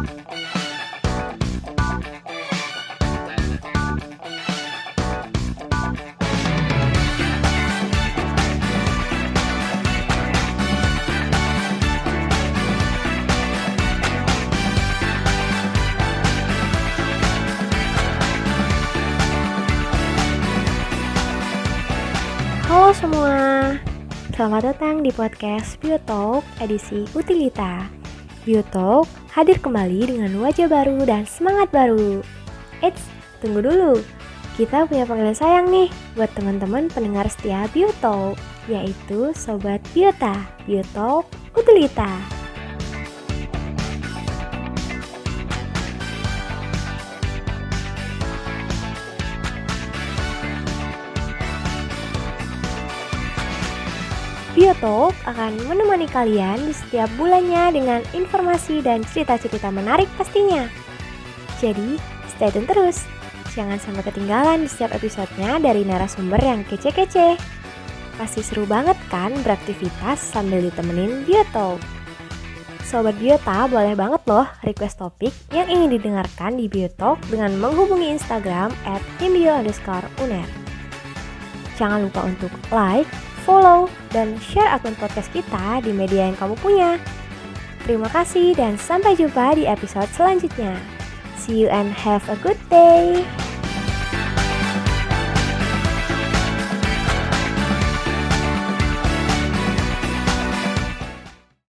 Halo semua, selamat datang di podcast Biotalk edisi Utilita. Biotalk hadir kembali dengan wajah baru dan semangat baru. Eits, tunggu dulu. Kita punya panggilan sayang nih buat teman-teman pendengar setia Biotalk, yaitu Sobat Biota, Biotalk Utilita. Biotalk akan menemani kalian di setiap bulannya dengan informasi dan cerita-cerita menarik pastinya. Jadi, stay tune terus. Jangan sampai ketinggalan di setiap episodenya dari narasumber yang kece-kece. Pasti seru banget kan beraktivitas sambil ditemenin Biotalk. Sobat Biota boleh banget loh request topik yang ingin didengarkan di Biotalk dengan menghubungi Instagram at. Jangan lupa untuk like, follow, dan share akun podcast kita di media yang kamu punya. Terima kasih dan sampai jumpa di episode selanjutnya. See you and have a good day.